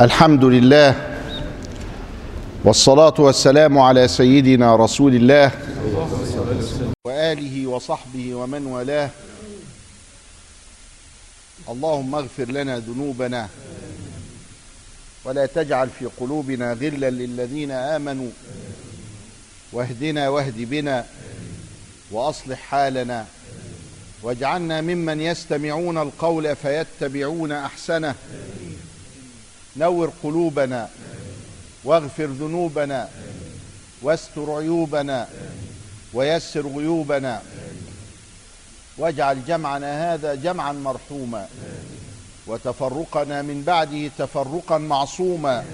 الحمد لله والصلاة والسلام على سيدنا رسول الله وآله وصحبه ومن والاه. اللهم اغفر لنا ذنوبنا ولا تجعل في قلوبنا غلا للذين آمنوا. واهدنا واهد بنا وأصلح حالنا. واجعلنا ممن يستمعون القول فيتبعون أحسنه. نور قلوبنا واغفر ذنوبنا واستر عيوبنا ويسر غيوبنا. واجعل جمعنا هذا جمعا مرحوما وتفرقنا من بعده تفرقا معصوما.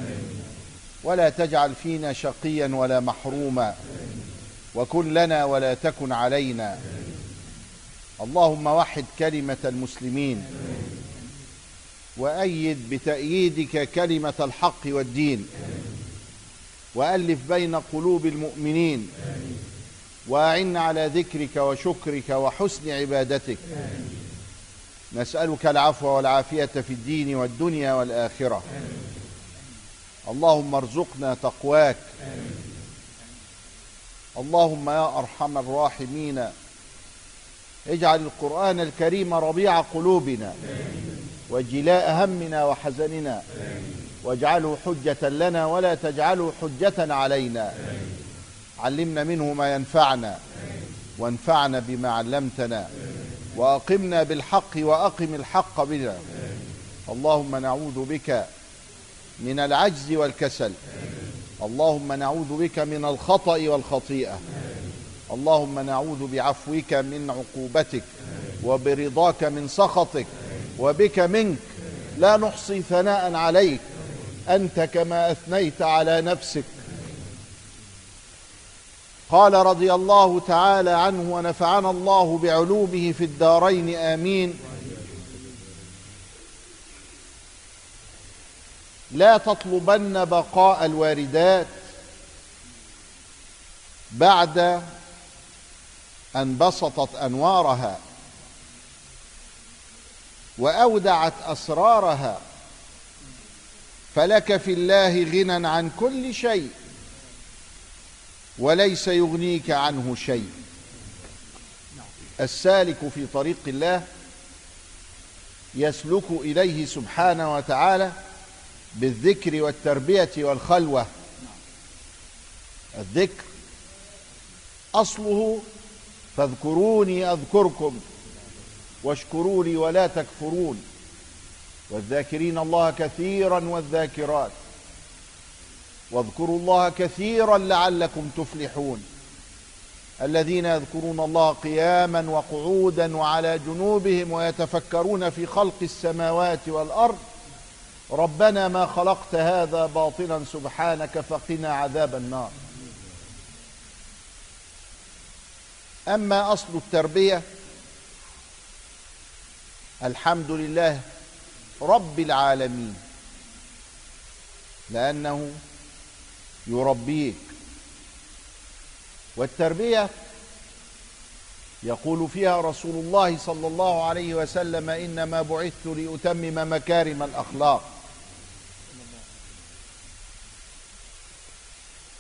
ولا تجعل فينا شقيا ولا محروما وكن لنا ولا تكن علينا. اللهم وحد كلمة المسلمين. وأيد بتأييدك كلمة الحق والدين. وألف بين قلوب المؤمنين. وأعن على ذكرك وشكرك وحسن عبادتك. نسألك العفو والعافية في الدين والدنيا والآخرة. اللهم ارزقنا تقواك. اللهم يا أرحم الراحمين. اجعل القرآن الكريم ربيع قلوبنا. وجلاء همنا وحزننا. واجعله حجة لنا ولا تجعله حجة علينا. علمنا منه ما ينفعنا وانفعنا بما علمتنا. وأقمنا بالحق وأقم الحق بنا. اللهم نعوذ بك من العجز والكسل. اللهم نعوذ بك من الخطأ والخطيئة. اللهم نعوذ بعفوك من عقوبتك وبرضاك من سخطك. وبك منك لا نحصي ثناء عليك أنت كما أثنيت على نفسك. قال رضي الله تعالى عنه ونفعنا الله بعلومه في الدارين آمين. لا تطلبن بقاء الواردات بعد أن بسطت أنوارها. وأودعت أسرارها. فلك في الله غنى عن كل شيء وليس يغنيك عنه شيء. السالك في طريق الله يسلك إليه سبحانه وتعالى بالذكر والتربية والخلوة. الذكر أصله فاذكروني أذكركم. واشكروا لي ولا تكفرون. والذاكرين الله كثيرا والذاكرات. واذكروا الله كثيرا لعلكم تفلحون. الذين يذكرون الله قياما وقعودا وعلى جنوبهم ويتفكرون في خلق السماوات والأرض. ربنا ما خلقت هذا باطلا سبحانك فقنا عذاب النار. أما أصل التربية الحمد لله رب العالمين لأنه يربيك. والتربية يقول فيها رسول الله صلى الله عليه وسلم إنما بعثت لأتمم مكارم الأخلاق.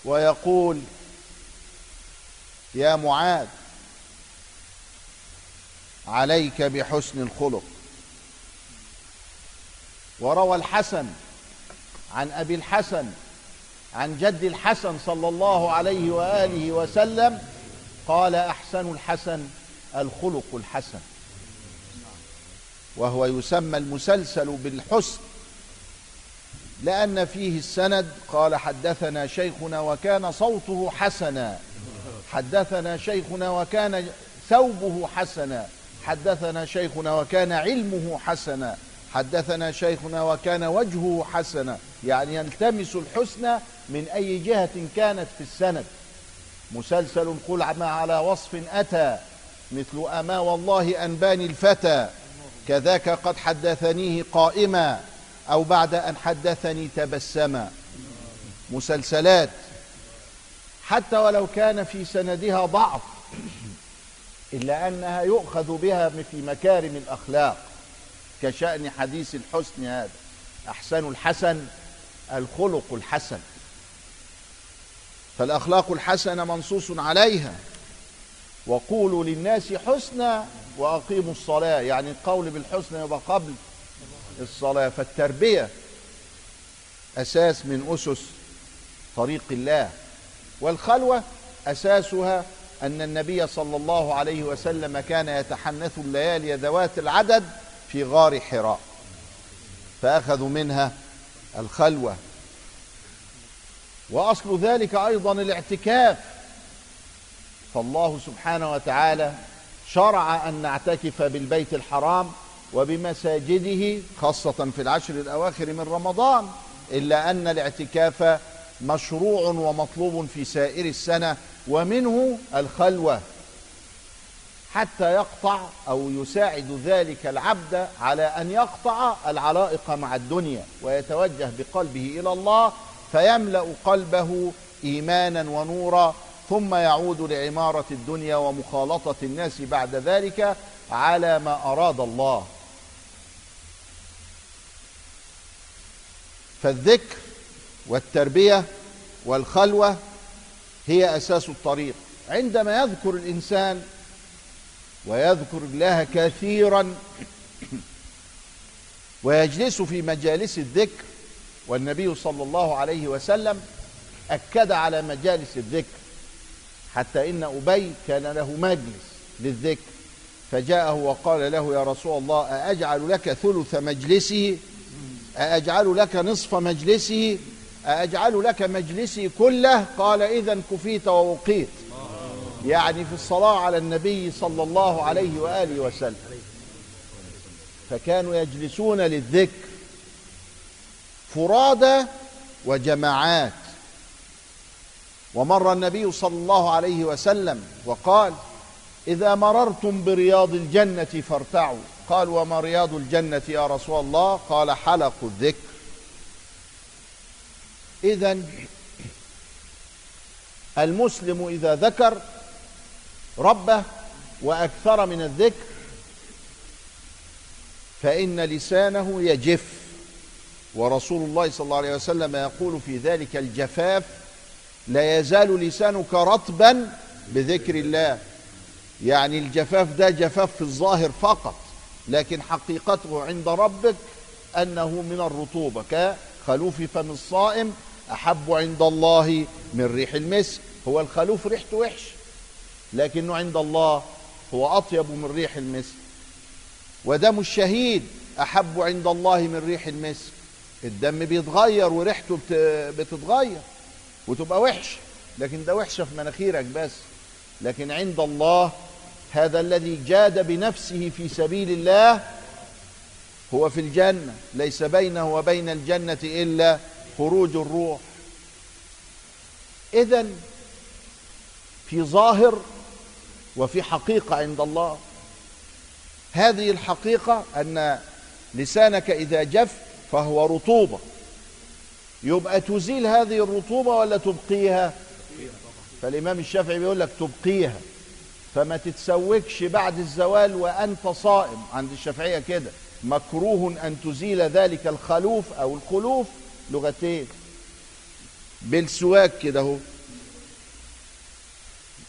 ويقول يا معاذ عليك بحسن الخلق. وروى الحسن عن أبي الحسن عن جد الحسن صلى الله عليه وآله وسلم قال أحسن الحسن الخلق الحسن. وهو يسمى المسلسل بالحسن لأن فيه السند قال حدثنا شيخنا وكان صوته حسنا. حدثنا شيخنا وكان ثوبه حسنا. حدثنا شيخنا وكان علمه حسنا. حدثنا شيخنا وكان وجهه حسنا. يعني يلتمس الحسنى من أي جهة كانت في السند. مسلسل قل ما على وصف أتى مثل أما والله أنباني الفتى. كذاك قد حدثنيه قائما أو بعد أن حدثني تبسما. مسلسلات. حتى ولو كان في سندها ضعف إلا أنها يؤخذ بها في مكارم الأخلاق كشأن حديث الحسن هذا. أحسن الحسن الخلق الحسن. فالأخلاق الحسنة منصوص عليها. وقولوا للناس حسنا وأقيموا الصلاة. يعني القول بالحسنى يبقى قبل الصلاة. فالتربية أساس من أسس طريق الله. والخلوة أساسها أن النبي صلى الله عليه وسلم كان يتحنث الليالي ذوات العدد في غار حراء فأخذوا منها الخلوة. وأصل ذلك أيضا الاعتكاف. فالله سبحانه وتعالى شرع أن نعتكف بالبيت الحرام وبمساجده خاصة في العشر الأواخر من رمضان إلا أن الاعتكاف مشروع ومطلوب في سائر السنة ومنه الخلوة. حتى يقطع أو يساعد ذلك العبد على أن يقطع العلائق مع الدنيا ويتوجه بقلبه إلى الله فيملأ قلبه إيمانا ونورا ثم يعود لعمارة الدنيا ومخالطة الناس بعد ذلك على ما أراد الله. فالذكر والتربية والخلوة هي أساس الطريق. عندما يذكر الإنسان ويذكر الله كثيرا ويجلس في مجالس الذكر والنبي صلى الله عليه وسلم أكد على مجالس الذكر حتى إن أبي كان له مجلس للذكر فجاءه وقال له يا رسول الله أأجعل لك ثلث مجلسه؟ أأجعل لك نصف مجلسه؟ أأجعل لك مجلسي كله؟ قال إذا كفيت ووقيت يعني في الصلاة على النبي صلى الله عليه وآله وسلم. فكانوا يجلسون للذكر. فرادى وجماعات. ومر النبي صلى الله عليه وسلم وقال إذا مررتم برياض الجنة فارتعوا. قال وما رياض الجنة يا رسول الله؟ قال حلق الذكر. إذا المسلم إذا ذكر ربه وأكثر من الذكر فإن لسانه يجف ورسول الله صلى الله عليه وسلم يقول في ذلك الجفاف لا يزال لسانك رطبا بذكر الله. يعني الجفاف ده جفاف في الظاهر فقط لكن حقيقته عند ربك أنه من الرطوبة كخلوف فم الصائم أحب عند الله من ريح المسك هو الخلوف ريحته وحش لكنه عند الله هو أطيب من ريح المسك ودم الشهيد أحب عند الله من ريح المسك الدم بيتغير وريحته بتتغير وتبقى وحش لكن ده وحشة في مناخيرك بس. لكن عند الله هذا الذي جاد بنفسه في سبيل الله هو في الجنة ليس بينه وبين الجنة إلا خروج الروح. إذا في ظاهر وفي حقيقة عند الله. هذه الحقيقة أن لسانك إذا جف فهو رطوبة. يبقى تزيل هذه الرطوبة ولا تبقيها؟ فالإمام الشافعي بيقول لك تبقيها. فما تتسوكش بعد الزوال وأنت صائم. عند الشافعية كده. مكروه أن تزيل ذلك الخلوف أو الخلوف لغتين بالسواك كده اهو.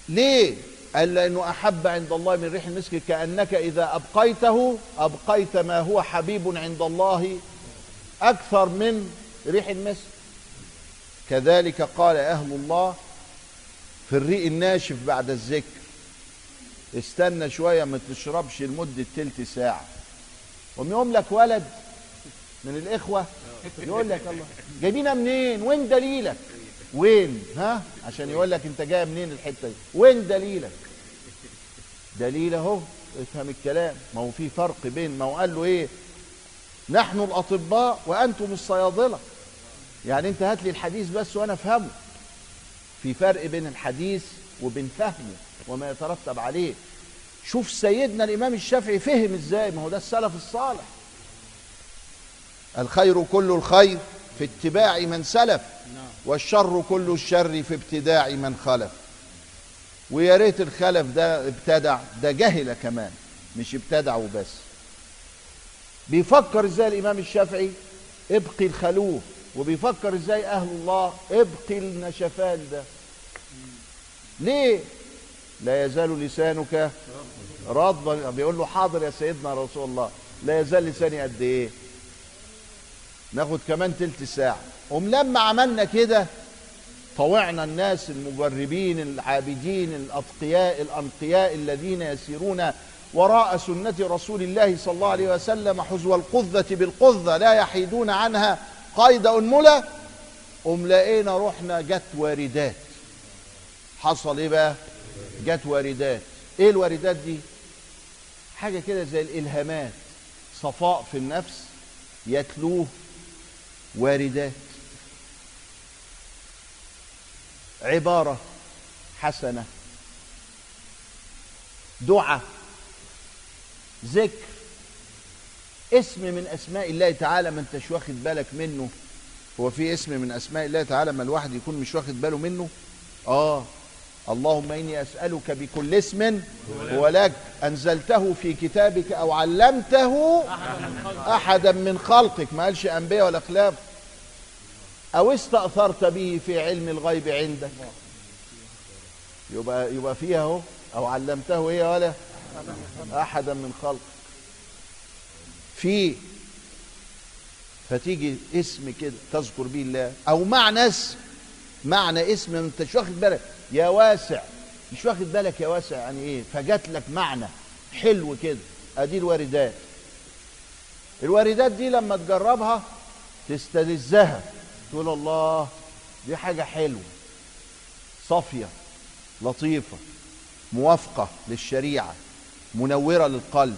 ليه؟ قال لأنه أحب عند الله من ريح المسك كأنك إذا أبقيته أبقيت ما هو حبيب عند الله أكثر من ريح المسك. كذلك قال أهل الله في الريق الناشف بعد الذكر. استنى شوية ما تشربش لمدة تلت ساعة. ومن لك ولد من الإخوة. يقول لك الله. جايبينها منين؟ وين دليلك؟ وين؟ ها؟ عشان يقول لك انت جاي منين الحتة دي. وين دليلك؟ دليل اهو افهم الكلام. ما هو في فرق بين ما هو قال له إيه؟ نحن الأطباء وأنتم الصيادلة. يعني انت هات لي الحديث بس وأنا أفهمه. في فرق بين الحديث وبين فهمه وما يترتب عليه. شوف سيدنا الإمام الشافعي فهم إزاي. ما هو ده السلف الصالح. الخير كل الخير في اتباع من سلف والشر كل الشر في ابتداع من خلف. ويا ريت الخلف ده ابتدع ده جهل كمان مش ابتدع وبس. بيفكر إزاي الإمام الشافعي؟ ابقي الخلوف. وبيفكر إزاي أهل الله؟ ابقي النشفان ده. ليه؟ لا يزال لسانك رطبا. بيقول له حاضر يا سيدنا رسول الله. لا يزال لساني قد إيه؟ ناخد كمان تلت ساعة. قوم لما عملنا كده طوعنا الناس المجربين العابدين الأتقياء الأنقياء الذين يسيرون وراء سنة رسول الله صلى الله عليه وسلم حزو القذة بالقذة لا يحيدون عنها قيد أنملة. قوم لقينا رحنا جت واردات. حصل إيه بقى؟ جت واردات. إيه الواردات دي؟ حاجة كده زي الإلهامات. صفاء في النفس يتلوه واردات عبارة حسنة دعاء ذكر اسم من أسماء الله تعالى ما انتش واخد بالك منه؟ هو في اسم من أسماء الله تعالى ما الواحد يكون مش واخد باله منه؟ آه اللهم إني أسألك بكل اسم هو لك أنزلته في كتابك أو علمته أحدا من خلقك ما قالش أنبياء ولا خلاف أو استأثرت به في علم الغيب عندك؟ يبقى يبقى فيها أهو. أو علمته إيه ولا؟ أحدا من خلقك في فتيجي اسم كده تذكر به الله. أو معنى اسم معنى اسم انت مش واخد بالك. يا واسع. مش واخد بالك يا واسع يعني إيه؟ فجات لك معنى حلو كده. أدي الواردات. الواردات دي لما تجربها تستلذها. تقول الله دي حاجة حلوة صافية لطيفة موافقة للشريعة منورة للقلب.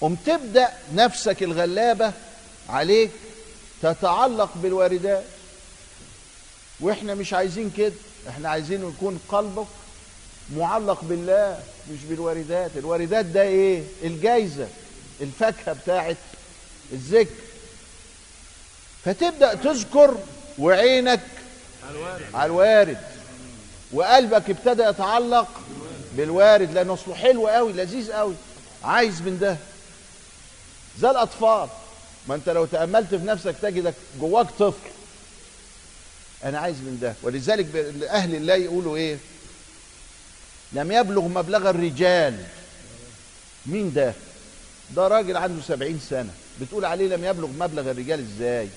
قم تبدأ نفسك الغلابة عليك تتعلق بالواردات. وإحنا مش عايزين كده إحنا عايزين يكون قلبك معلق بالله مش بالواردات. الواردات ده إيه؟ الجايزة الفاكهة بتاعت الذكر. فتبدأ تذكر وعينك على الوارد. وقلبك ابتدى يتعلق بالوارد لأنه أصله حلو قوي لذيذ قوي. عايز من ده. زي الأطفال. ما أنت لو تأملت في نفسك تجدك جواك طفل. أنا عايز من ده. ولذلك أهل الله يقولوا إيه؟ لم يبلغ مبلغ الرجال. مين ده؟ ده راجل عنده سبعين سنة. بتقول عليه لم يبلغ مبلغ الرجال إزاي؟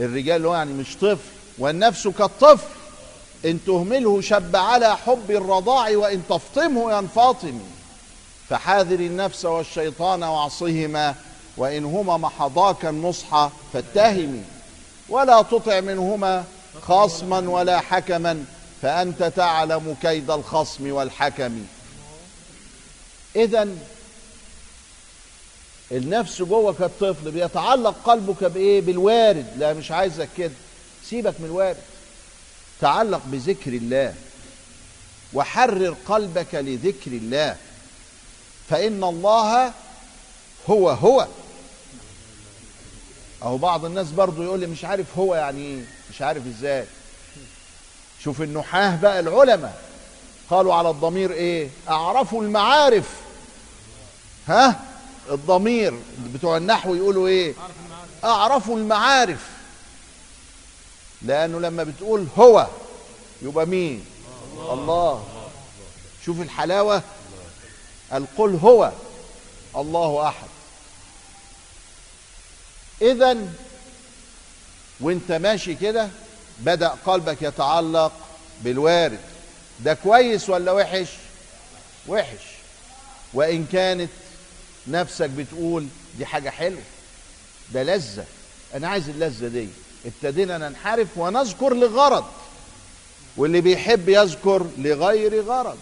الرجال هو يعني مش طفل والنفس كالطفل. إن تهمله شب على حب الرضاع وإن تفطمه ينفاطم فحاذر النفس والشيطان وعصهما وإن هما محضاك النصح فاتهمي. ولا تطع منهما خصما ولا حكما فأنت تعلم كيد الخصم والحكم. اذا النفس جوه كالطفل بيتعلق قلبك بإيه؟ بالوارد. لا مش عايزك كده. سيبك من الوارد. تعلق بذكر الله. وحرر قلبك لذكر الله. فإن الله هو هو. أو بعض الناس برضو يقول لي مش عارف هو يعني إيه. مش عارف إزاي. شوف النحاة بقى العلماء قالوا على الضمير إيه؟ أعرفوا المعارف. ها؟ الضمير بتوع النحو يقولوا إيه؟ أعرفوا المعارف. لأنه لما بتقول هو يبقى مين؟ الله, الله. شوف الحلاوة. القل هو الله أحد. اذا وأنت ماشي كده بدأ قلبك يتعلق بالوارد. ده كويس ولا وحش؟ وحش. وإن كانت نفسك بتقول دي حاجة حلوة. ده لذة. أنا عايز اللذة دي. ابتدينا ننحرف ونذكر لغرض. واللي بيحب يذكر لغير غرض.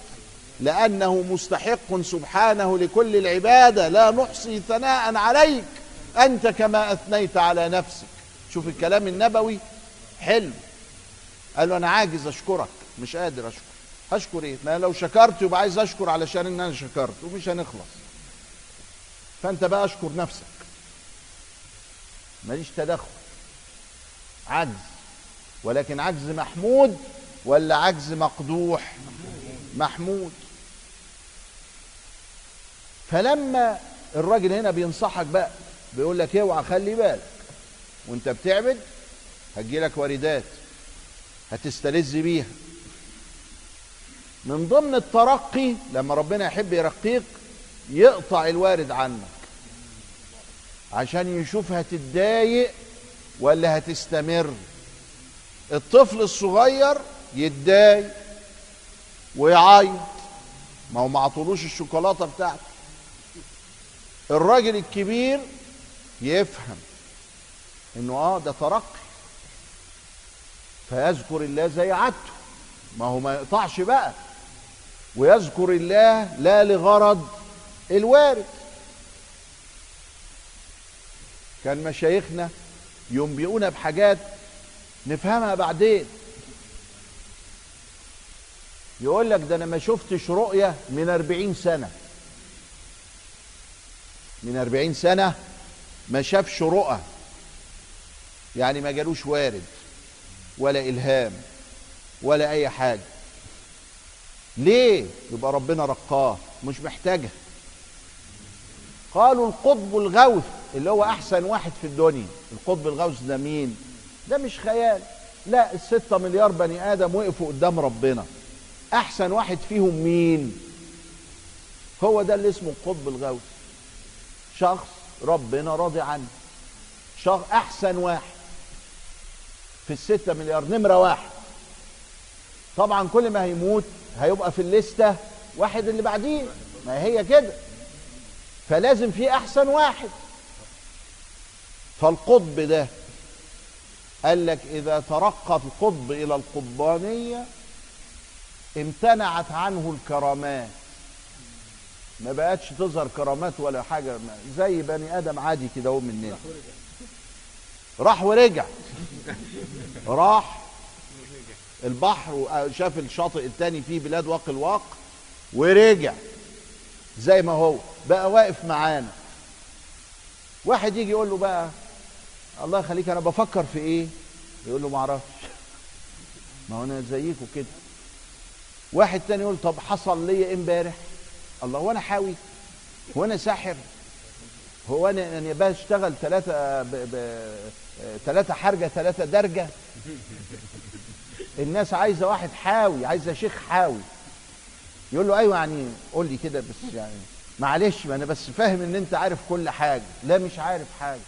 لأنه مستحق سبحانه لكل العبادة. لا نحصي ثناء عليك. أنت كما أثنيت على نفسك. شوف الكلام النبوي. حلو. قال له أنا عاجز أشكرك. مش قادر أشكر. هشكر إيه؟ ما لو شكرت يبقى عايز أشكر علشان إن أنا شكرت. ومش هنخلص. فأنت بقى اشكر نفسك. ماليش تدخل. عجز. ولكن عجز محمود ولا عجز مقدوح؟ محمود. فلما الراجل هنا بينصحك بقى بيقول لك اوعى خلي بالك. وانت بتعبد هتجيلك واردات. هتستلذ بيها. من ضمن الترقي لما ربنا يحب يرقيك يقطع الوارد عنك. عشان يشوف هتتضايق ولا هتستمر. الطفل الصغير يتضايق ويعيط. ما هو ما عطولوش الشوكولاتة بتاعته. الراجل الكبير يفهم إنه آه ده ترقي. فيذكر الله زي عادته ما هو ما يقطعش بقى. ويذكر الله لا لغرض. الوارد. كان مشايخنا ينبئونا بحاجات نفهمها بعدين. يقول لك ده أنا ما شفتش رؤية من أربعين سنة. من أربعين سنة ما شافش رؤى. يعني ما جالوش وارد ولا إلهام ولا أي حاجة. ليه؟ يبقى ربنا رقاه مش محتاجها. قالوا القطب الغوث اللي هو أحسن واحد في الدنيا. القطب الغوث ده مين؟ ده مش خيال. لا الستة مليار بني آدم وقفوا قدام ربنا. أحسن واحد فيهم مين؟ هو ده اللي اسمه القطب الغوث. شخص ربنا راضي عنه. شخص أحسن واحد في الستة مليار نمرة واحد. طبعا كل ما هيموت هيبقى في الليستة واحد اللي بعديه ما هي كده. فلازم في أحسن واحد. فالقطب ده قال لك إذا ترقى القطب إلى القطبانيه امتنعت عنه الكرامات. ما بقتش تظهر كرامات ولا حاجة زي بني آدم عادي كده هو مننا. راح ورجع. راح البحر وشاف الشاطئ التاني فيه بلاد واق الواق ورجع. زي ما هو. بقى واقف معانا. واحد يجي يقول له بقى الله يخليك أنا بفكر في إيه؟ يقول له ما أعرفش. ما هو أنا زيكم كده واحد تاني يقول طب حصل لي إيه إمبارح؟ الله وأنا حاوي. هو أنا ساحر. هو أنا أنا بشتغل ثلاثة ب... ب... ثلاثة حرجة ثلاثة درجة. الناس عايزة واحد حاوي عايزة شيخ حاوي. يقول له أيوه يعني قول لي كده بس يعني معلش ما أنا بس فاهم إن أنت عارف كل حاجة. لا مش عارف حاجة.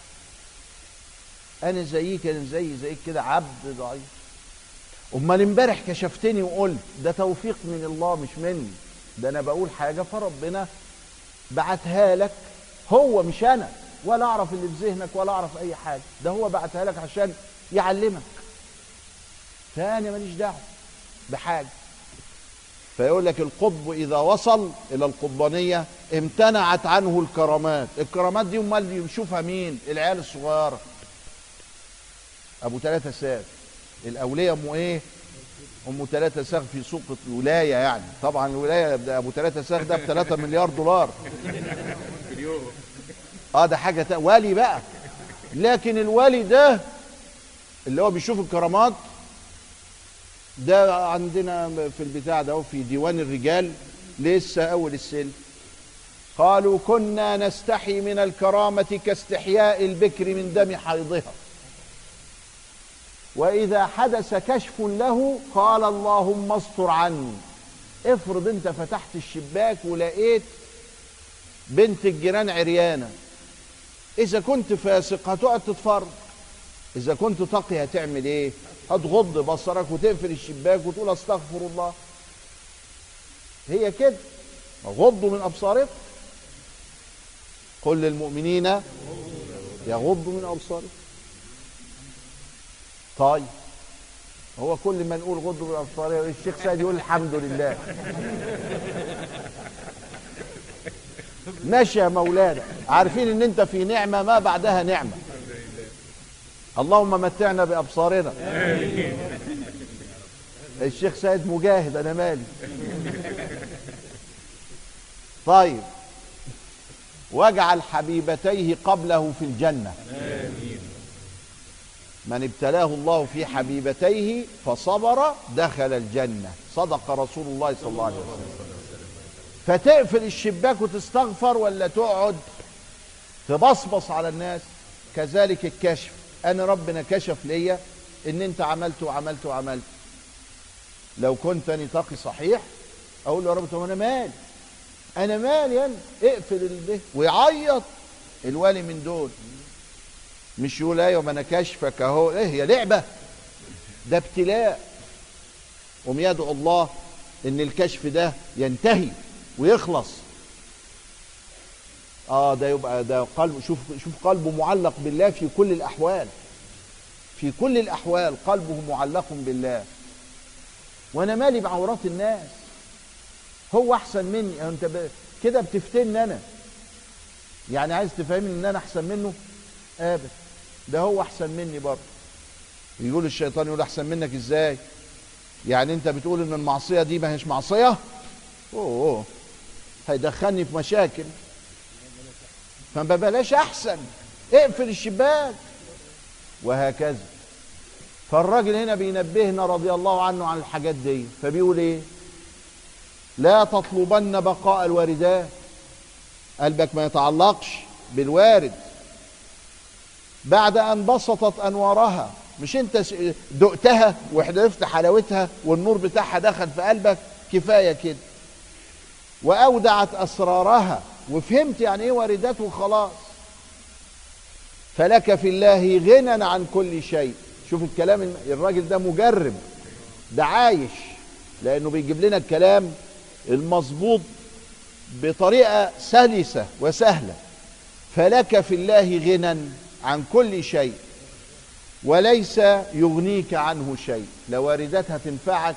أنا زيك أنا زي زيك كده عبد ضعيف. أمال امبارح كشفتني وقلت ده توفيق من الله مش مني. ده أنا بقول حاجة فربنا بعتها لك. هو مش أنا. ولا أعرف اللي في ذهنك ولا أعرف أي حاجة. ده هو بعتها لك عشان يعلمك. فانا ماليش دعوة بحاجة. فيقول لك القطب إذا وصل إلى القطبانية امتنعت عنه الكرامات. الكرامات دي أمال بيشوفها مين؟ العيال الصغيره أبو ثلاثة ساغ. الأولية ام إيه؟ أم ثلاثة ساغ في سوق الولاية يعني. طبعا الولاية أبو ثلاثة ساغ ده ب 3 مليار دولار. آه ده حاجة تا... والي بقى. لكن الوالي ده اللي هو بيشوف الكرامات ده عندنا في البتاع ده في ديوان الرجال لسه أول السلم قالوا كنا نستحي من الكرامة كاستحياء البكر من دم حيضها. وإذا حدث كشف له قال اللهم استر عني. افرض انت فتحت الشباك ولقيت بنت الجيران عريانة. إذا كنت فاسق هتقعد تتفرج. إذا كنت تقي هتعمل إيه؟ هتغض بصرك وتقفل الشباك وتقول أستغفر الله. هي كده. غضوا من ابصاركم قل للمؤمنين يغضوا من ابصارهم طيب. هو كل ما نقول غضوا من ابصارهم الشيخ سيد يقول الحمد لله. ماشي يا مولانا. عارفين إن أنت في نعمة ما بعدها نعمة. اللهم متعنا بأبصارنا. الشيخ سيد مجاهد أنا مالي. طيب. واجعل حبيبتيه قبله في الجنة. من ابتلاه الله في حبيبتيه فصبر دخل الجنة. صدق رسول الله صلى الله عليه وسلم. فتقفل الشباك وتستغفر ولا تقعد؟ تبصبص على الناس. كذلك الكشف. أنا ربنا كشف ليا إن أنت عملت وعملت وعملت. لو كنت نطاقي صحيح أقول له يا رب طب أنا مال؟ أنا مال يعني اقفل ده ويعيط الوالي من دول. مش يقول أيوه ما أنا كشفك أهو. إيه هي لعبة. ده ابتلاء. قوم يدعو الله إن الكشف ده ينتهي ويخلص. آه ده يبقى ده قلب شوف شوف قلبه معلق بالله في كل الأحوال. في كل الأحوال قلبه معلق بالله. وأنا مالي بعورات الناس. هو أحسن مني. أنت ب... كده بتفتني أنا. يعني عايز تفهمني إن أنا أحسن منه؟ ابدا. ده هو أحسن مني برضه. يقول الشيطان يقول أحسن منك إزاي؟ يعني أنت بتقول إن المعصية دي ما هيش معصية؟ أوه. هيدخلني في مشاكل. فما بلاش أحسن. اقفل الشباك. وهكذا. فالراجل هنا بينبهنا رضي الله عنه عن الحاجات دي. فبيقول إيه؟ لا تطلبن بقاء الواردات قلبك ما يتعلقش بالوارد. بعد أن بسطت أنوارها. مش أنت دقتها وحلفت حلاوتها والنور بتاعها دخل في قلبك؟ كفاية كده. وأودعت أسرارها. وفهمت يعني إيه واردات وخلاص. فلك في الله غنى عن كل شيء. شوف الكلام الراجل ده مجرب ده عايش لأنه بيجيب لنا الكلام المظبوط بطريقة سلسة وسهلة. فلك في الله غنى عن كل شيء وليس يغنيك عنه شيء. لا واردات هتنفعك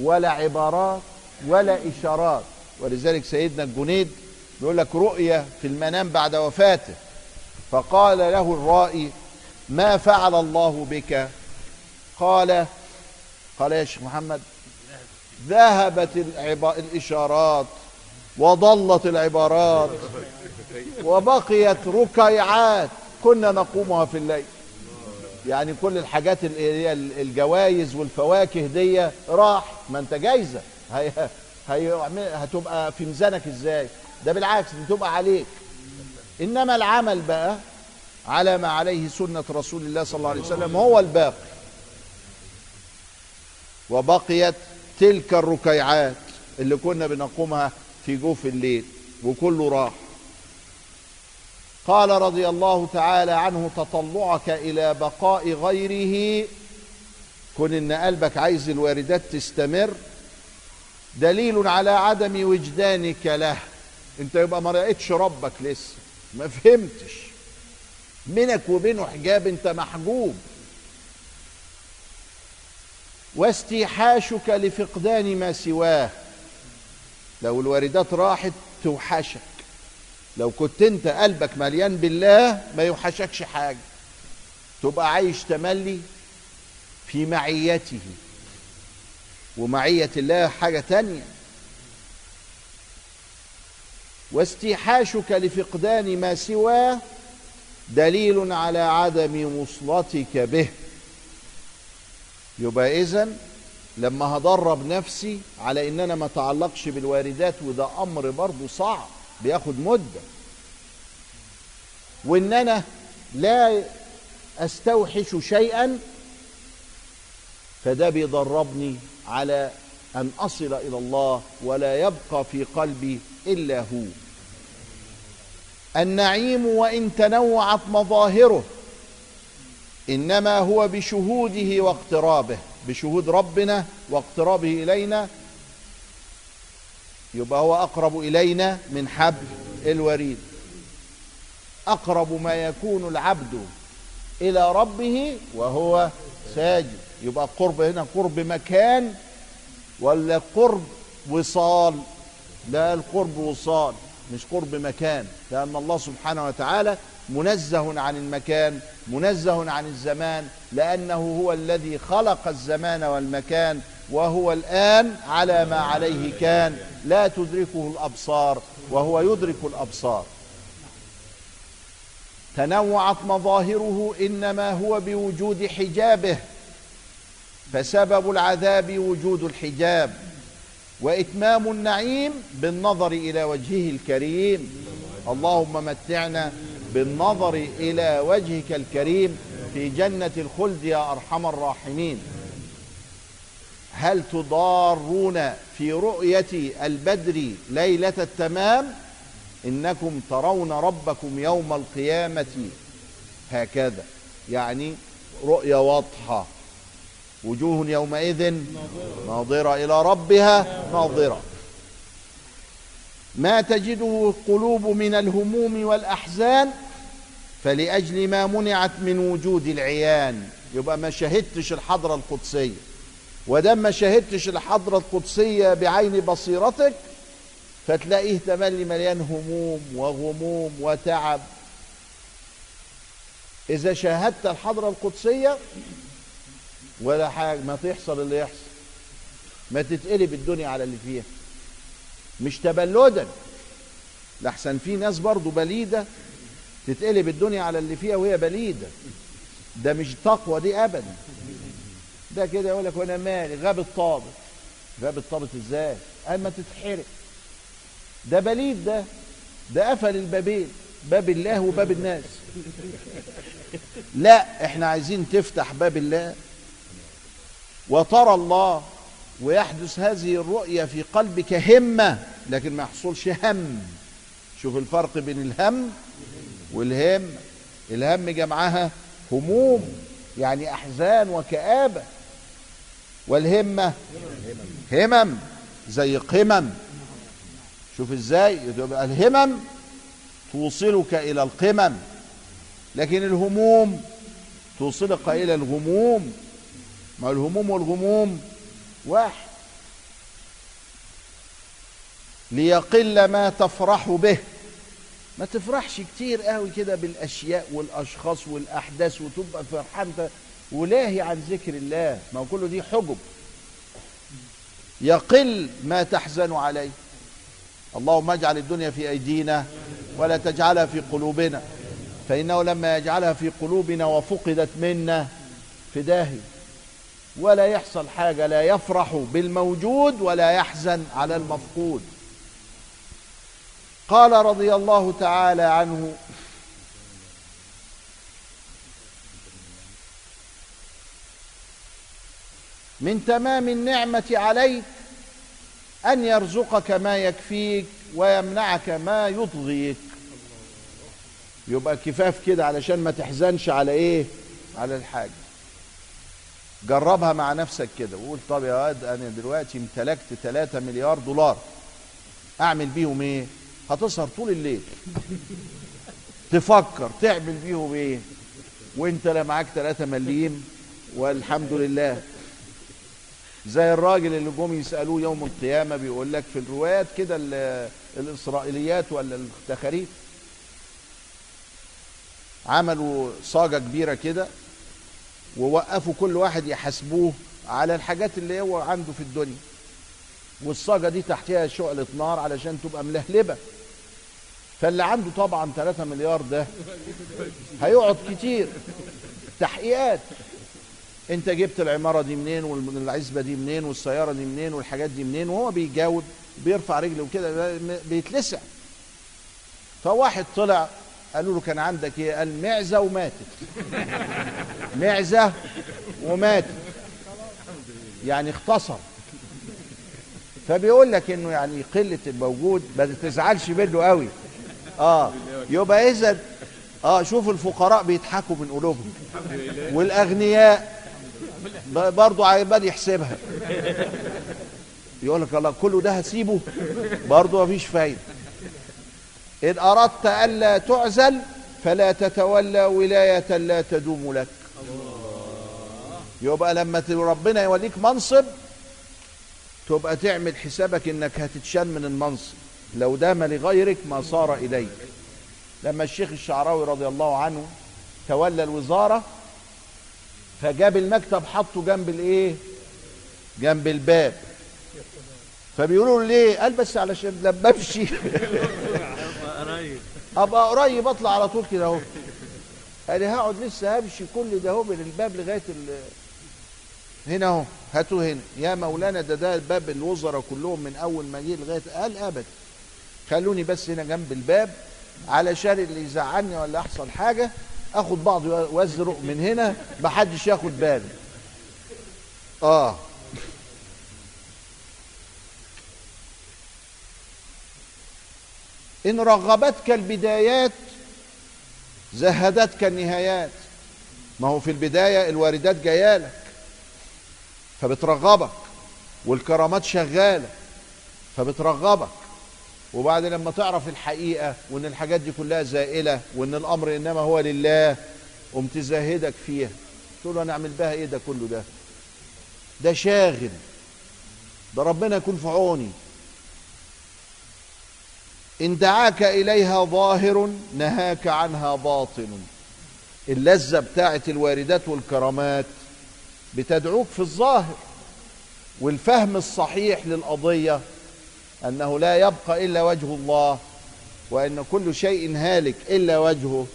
ولا عبارات ولا إشارات. ولذلك سيدنا الجنيد بيقول لك رؤية في المنام بعد وفاته. فقال له الرائي ما فعل الله بك؟ قال قال يا شيخ محمد؟ ذهبت العبا... الإشارات وضلت العبارات وبقيت ركيعات كنا نقومها في الليل. يعني كل الحاجات الجوائز والفواكه دي راح ما أنت جايزة. هي هي هتبقى في ميزانك إزاي؟ ده بالعكس بتبقى عليك. إنما العمل بقى على ما عليه سنة رسول الله صلى الله عليه وسلم هو الباقي. وبقيت تلك الركيعات اللي كنا بنقومها في جوف الليل وكله راح قال رضي الله تعالى عنه تطلعك إلى بقاء غيره. كن إن قلبك عايز الواردات تستمر. دليل على عدم وجدانك له. انت يبقى ما رأيتش ربك لسه. ما فهمتش. منك وبينه حجاب انت محجوب. واستيحاشك لفقدان ما سواه. لو الواردات راحت توحشك. لو كنت انت قلبك مليان بالله ما يوحشكش حاجة. تبقى عايش تملي في معيته. ومعية الله حاجة تانية. واستيحاشك لفقدان ما سواه دليل على عدم وصلتك به. يبقى إذن لما هدرب نفسي على ان أنا ما اتعلقش بالواردات وده أمر برضه صعب بياخد مدة. وإن أنا لا أستوحش شيئا فده بيدربني على أن أصل إلى الله ولا يبقى في قلبي إلا هو. النعيم وإن تنوعت مظاهره إنما هو بشهوده واقترابه بشهود ربنا واقترابه إلينا يبقى هو أقرب إلينا من حبل الوريد. أقرب ما يكون العبد إلى ربه وهو ساجد. يبقى قرب هنا قرب مكان ولا قرب وصال؟ لا القرب وصال. مش قرب مكان لأن الله سبحانه وتعالى منزه عن المكان منزه عن الزمان لأنه هو الذي خلق الزمان والمكان وهو الآن على ما عليه كان لا تدركه الأبصار وهو يدرك الأبصار. تنوعت مظاهره إنما هو بوجود حجابه فسبب العذاب وجود الحجاب. وإتمام النعيم بالنظر إلى وجهه الكريم. اللهم متعنا بالنظر إلى وجهك الكريم في جنة الخلد يا أرحم الراحمين. هل تضارون في رؤية البدر ليلة التمام؟ إنكم ترون ربكم يوم القيامة هكذا. يعني رؤية واضحة. وجوه يومئذ ناظرة إلى ربها ناظرة. ما تجده القلوب من الهموم والأحزان فلأجل ما منعت من وجود العيان. يبقى ما شهدتش الحضرة القدسية. ودام ما شهدتش الحضرة القدسية بعين بصيرتك فتلاقيه تملي مليان هموم وغموم وتعب. إذا شاهدت الحضرة القدسية ولا حاجة ما تحصل اللي يحصل. ما تتقلب الدنيا على اللي فيها. مش تبلدا. لحسن في ناس برضو بليدة تتقلب الدنيا على اللي فيها وهي بليدة. ده مش تقوى دي أبدا. ده كده يقول لك وأنا مالي؟ غاب الطابط غاب الطابط إزاي؟ قال ما تتحرق. ده بليد ده. ده قفل البابين. باب الله وباب الناس. لا إحنا عايزين تفتح باب الله. وترى الله ويحدث هذه الرؤية في قلبك همة لكن ما يحصلش هم. شوف الفرق بين الهم والهم. الهم جمعها هموم يعني أحزان وكآبة. والهمة همم زي قمم. شوف إزاي؟ الهمم توصلك إلى القمم لكن الهموم توصلك إلى الغموم. ما الهموم والغموم. واحد. ليقل ما تفرح به. ما تفرحش كتير قوي كده بالأشياء والأشخاص والأحداث وتبقى فرحان ولاهي عن ذكر الله. ما هو كله دي حجب. يقل ما تحزن عليه. اللهم اجعل الدنيا في أيدينا ولا تجعلها في قلوبنا. فإنه لما يجعلها في قلوبنا وفقدت منا في داهي ولا يحصل حاجة لا يفرح بالموجود ولا يحزن على المفقود. قال رضي الله تعالى عنه من تمام النعمة عليك أن يرزقك ما يكفيك ويمنعك ما يطغيك. يبقى كفاف كده علشان ما تحزنش على إيه؟ على الحاجة. جربها مع نفسك كده وقول طب يا واد أنا دلوقتي امتلكت 3 مليار دولار. أعمل بيهم إيه؟ هتسهر طول الليل. تفكر تعمل بيهم إيه؟ وأنت لا معاك 3 مليم والحمد لله. زي الراجل اللي جم يسألوه يوم القيامة بيقول لك في الروايات كده الإسرائيليات ولا التخاريف؟ عملوا صاجة كبيرة كده. ووقفوا كل واحد يحاسبوه على الحاجات اللي هو عنده في الدنيا. والصاجة دي تحتها شعله نار علشان تبقى ملهلبة. فاللي عنده طبعا 3 مليار ده هيقعد كتير. تحقيقات. انت جبت العمارة دي منين؟ والعزبة دي منين؟ والسيارة دي منين؟ والحاجات دي منين؟ وهو بيجاوب بيرفع رجله كده بيتلسع. فواحد طلع قالوا له كان عندك إيه؟ قال معزة وماتت. معزة وماتت. يعني اختصر. فبيقول لك إنه يعني قلة الموجود ما تزعلش منه قوي. آه. يبقى إذا آه شوف الفقراء بيضحكوا من قلوبهم. والأغنياء برضه عمال يحسبها. يقول لك الله كله ده هسيبه؟ برضه مفيش فايدة. إن أردت الا تعزل فلا تتولى ولاية لا تدوم لك. يبقى لما ربنا يوليك منصب تبقى تعمل حسابك إنك هتتشال من المنصب. لو دام لغيرك ما صار إليك. لما الشيخ الشعراوي رضي الله عنه تولى الوزارة فجاب المكتب حطه جنب الإيه؟ جنب الباب. فبيقولوا ليه؟ قال بس علشان لما أمشي. أبقى قريب أطلع على طول كده أهو. لي هقعد لسه همشي كل ده أهو من الباب لغاية ال... هنا أهو. هاتوا هنا. يا مولانا ده ده الباب الوزراء كلهم من أول ما جه لغاية قال أبدا. خلوني بس هنا جنب الباب علشان اللي يزعلني ولا يحصل حاجة. آخد بعض وازرق من هنا محدش ياخد باله. آه. إن رغبتك البدايات زهدتك النهايات. ما هو في البداية الواردات جايالك فبترغبك والكرامات شغالة فبترغبك. وبعد لما تعرف الحقيقة وإن الحاجات دي كلها زائلة وإن الأمر إنما هو لله قمت زاهدك فيها. تقول له أنا اعمل بها إيه ده كله ده؟ ده شاغل. ده ربنا يكون في عوني. إن دعاك إليها ظاهر نهاك عنها باطن. اللذة بتاعه الواردات والكرامات بتدعوك في الظاهر. والفهم الصحيح للقضية أنه لا يبقى إلا وجه الله وأن كل شيء هالك إلا وجهه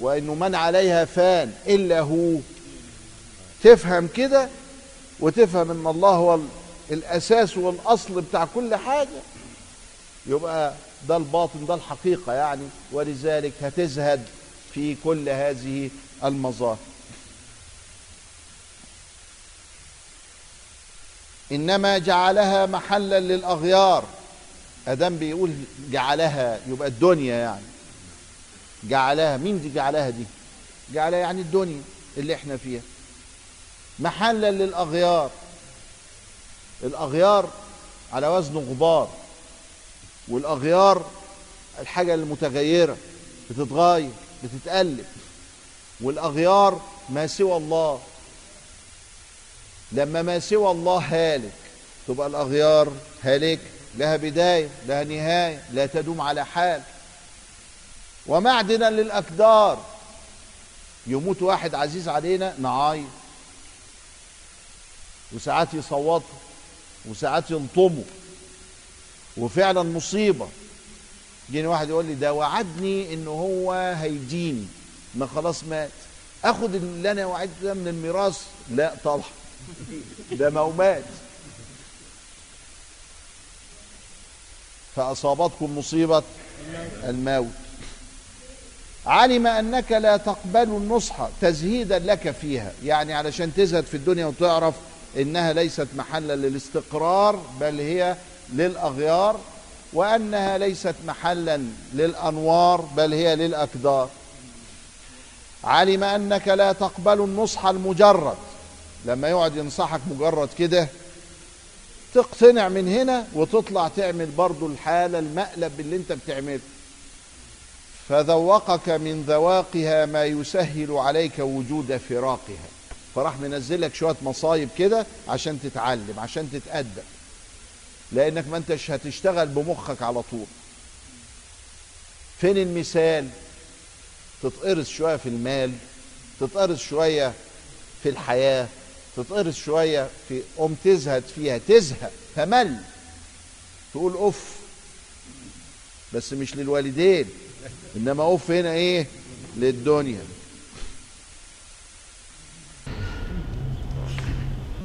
وانه من عليها فان إلا هو. تفهم كده وتفهم إن الله هو الأساس والأصل بتاع كل حاجة يبقى ده الباطن ده الحقيقة يعني ولذلك هتزهد في كل هذه المظاهر. إنما جعلها محلا للأغيار. آدم بيقول جعلها يبقى الدنيا يعني. جعلها مين دي جعلها دي؟ جعلها يعني الدنيا اللي إحنا فيها. محلا للأغيار. الأغيار على وزن غبار. والأغيار الحاجة المتغيرة بتتغير بتتقلب. والأغيار ما سوى الله. لما ما سوى الله هالك تبقى الأغيار هالك لها بداية لها نهاية لا تدوم على حال. ومعدنا للاكدار يموت واحد عزيز علينا نعايط وساعات يصوتوا وساعات يلطموا وفعلا مصيبة. جيني واحد يقول لي ده وعدني إن هو هيديني ما خلاص مات. أخد اللي أنا وعدته ده من الميراث. لا طبعا ده مومات فأصابتكم مصيبة الموت. علم أنك لا تقبل النصح تزهيدا لك فيها. يعني علشان تزهد في الدنيا وتعرف إنها ليست محلا للاستقرار بل هي للأغيار وأنها ليست محلا للأنوار بل هي للأكدار. علم أنك لا تقبل النصح المجرد. لما يقعد ينصحك مجرد كده تقتنع من هنا وتطلع تعمل برضو الحالة المقلب اللي أنت بتعمله. فذوقك من ذواقها ما يسهل عليك وجود فراقها. فراح منزلك شوية مصايب كده عشان تتعلم عشان تتأدب. لأنك ما أنتش هتشتغل بمخك على طول. فين المثال؟ تتقرص شوية في المال تتقرص شوية في الحياة تتقرص شوية في قوم تزهد فيها تزهق تمل. تقول أوف بس مش للوالدين إنما أوف هنا إيه؟ للدنيا.